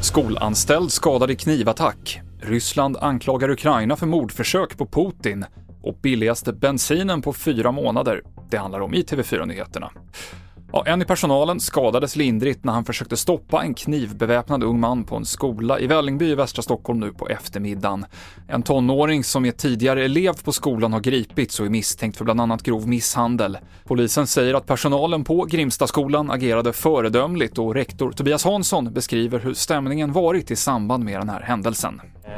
Skolanställd skadad i knivattack. Ryssland anklagar Ukraina för mordförsök på Putin. Och billigaste bensinen på fyra månader. Det handlar om i TV4-nyheterna. Ja, en i personalen skadades lindrigt när han försökte stoppa en knivbeväpnad ung man på en skola i Vällingby i västra Stockholm nu på eftermiddagen. En tonåring som är tidigare elev på skolan har gripits och är misstänkt för bland annat grov misshandel. Polisen säger att personalen på Grimstaskolan agerade föredömligt och rektor Tobias Hansson beskriver hur stämningen varit i samband med den här händelsen. Eh,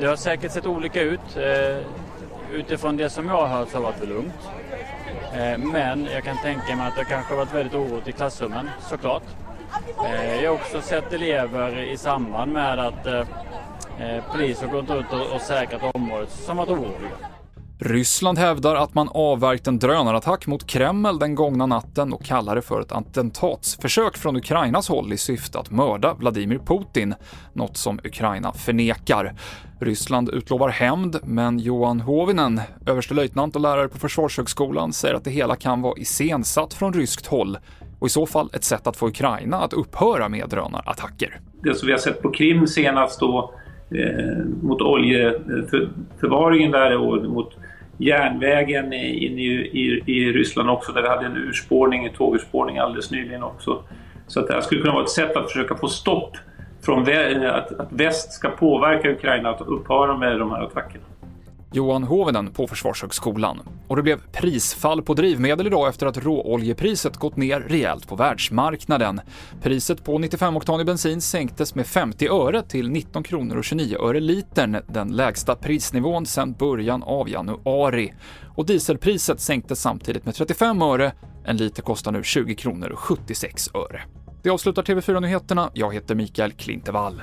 det har säkert sett olika ut. Eh, utifrån det som jag har hört så har det varit lugnt. Eh, men jag kan tänka mig att det kanske har varit väldigt oroligt i klassrummen, såklart. Eh, jag har också sett elever i samband med att eh, poliser gått ut och säkrat området som varit oroliga. Ryssland hävdar att man avvärjt en drönarattack mot Kreml den gångna natten och kallar det för ett attentatsförsök från Ukrainas håll i syfte att mörda Vladimir Putin, något som Ukraina förnekar. Ryssland utlovar hämnd, men Johan Hovinen, överstelöjtnant och lärare på Försvarshögskolan, säger att det hela kan vara iscensatt från ryskt håll och i så fall ett sätt att få Ukraina att upphöra med drönarattacker. Det som vi har sett på Krim senast då eh, mot oljeförvaringen där och mot järnvägen in i, i, i Ryssland också där vi hade en urspårning, en tågurspårning alldeles nyligen också. Så att det här skulle kunna vara ett sätt att försöka få stopp från att, att väst ska påverka Ukraina att upphöra med de här attackerna. Johan Hovenen på Försvarshögskolan. Och det blev prisfall på drivmedel idag efter att råoljepriset gått ner rejält på världsmarknaden. Priset på 95-oktanig bensin sänktes med 50 öre till 19 kronor och 29 öre litern, den lägsta prisnivån sedan början av januari. Och dieselpriset sänktes samtidigt med 35 öre, en liter kostar nu 20 kronor och 76 öre. Det avslutar TV4-nyheterna. Jag heter Mikael Klintevall.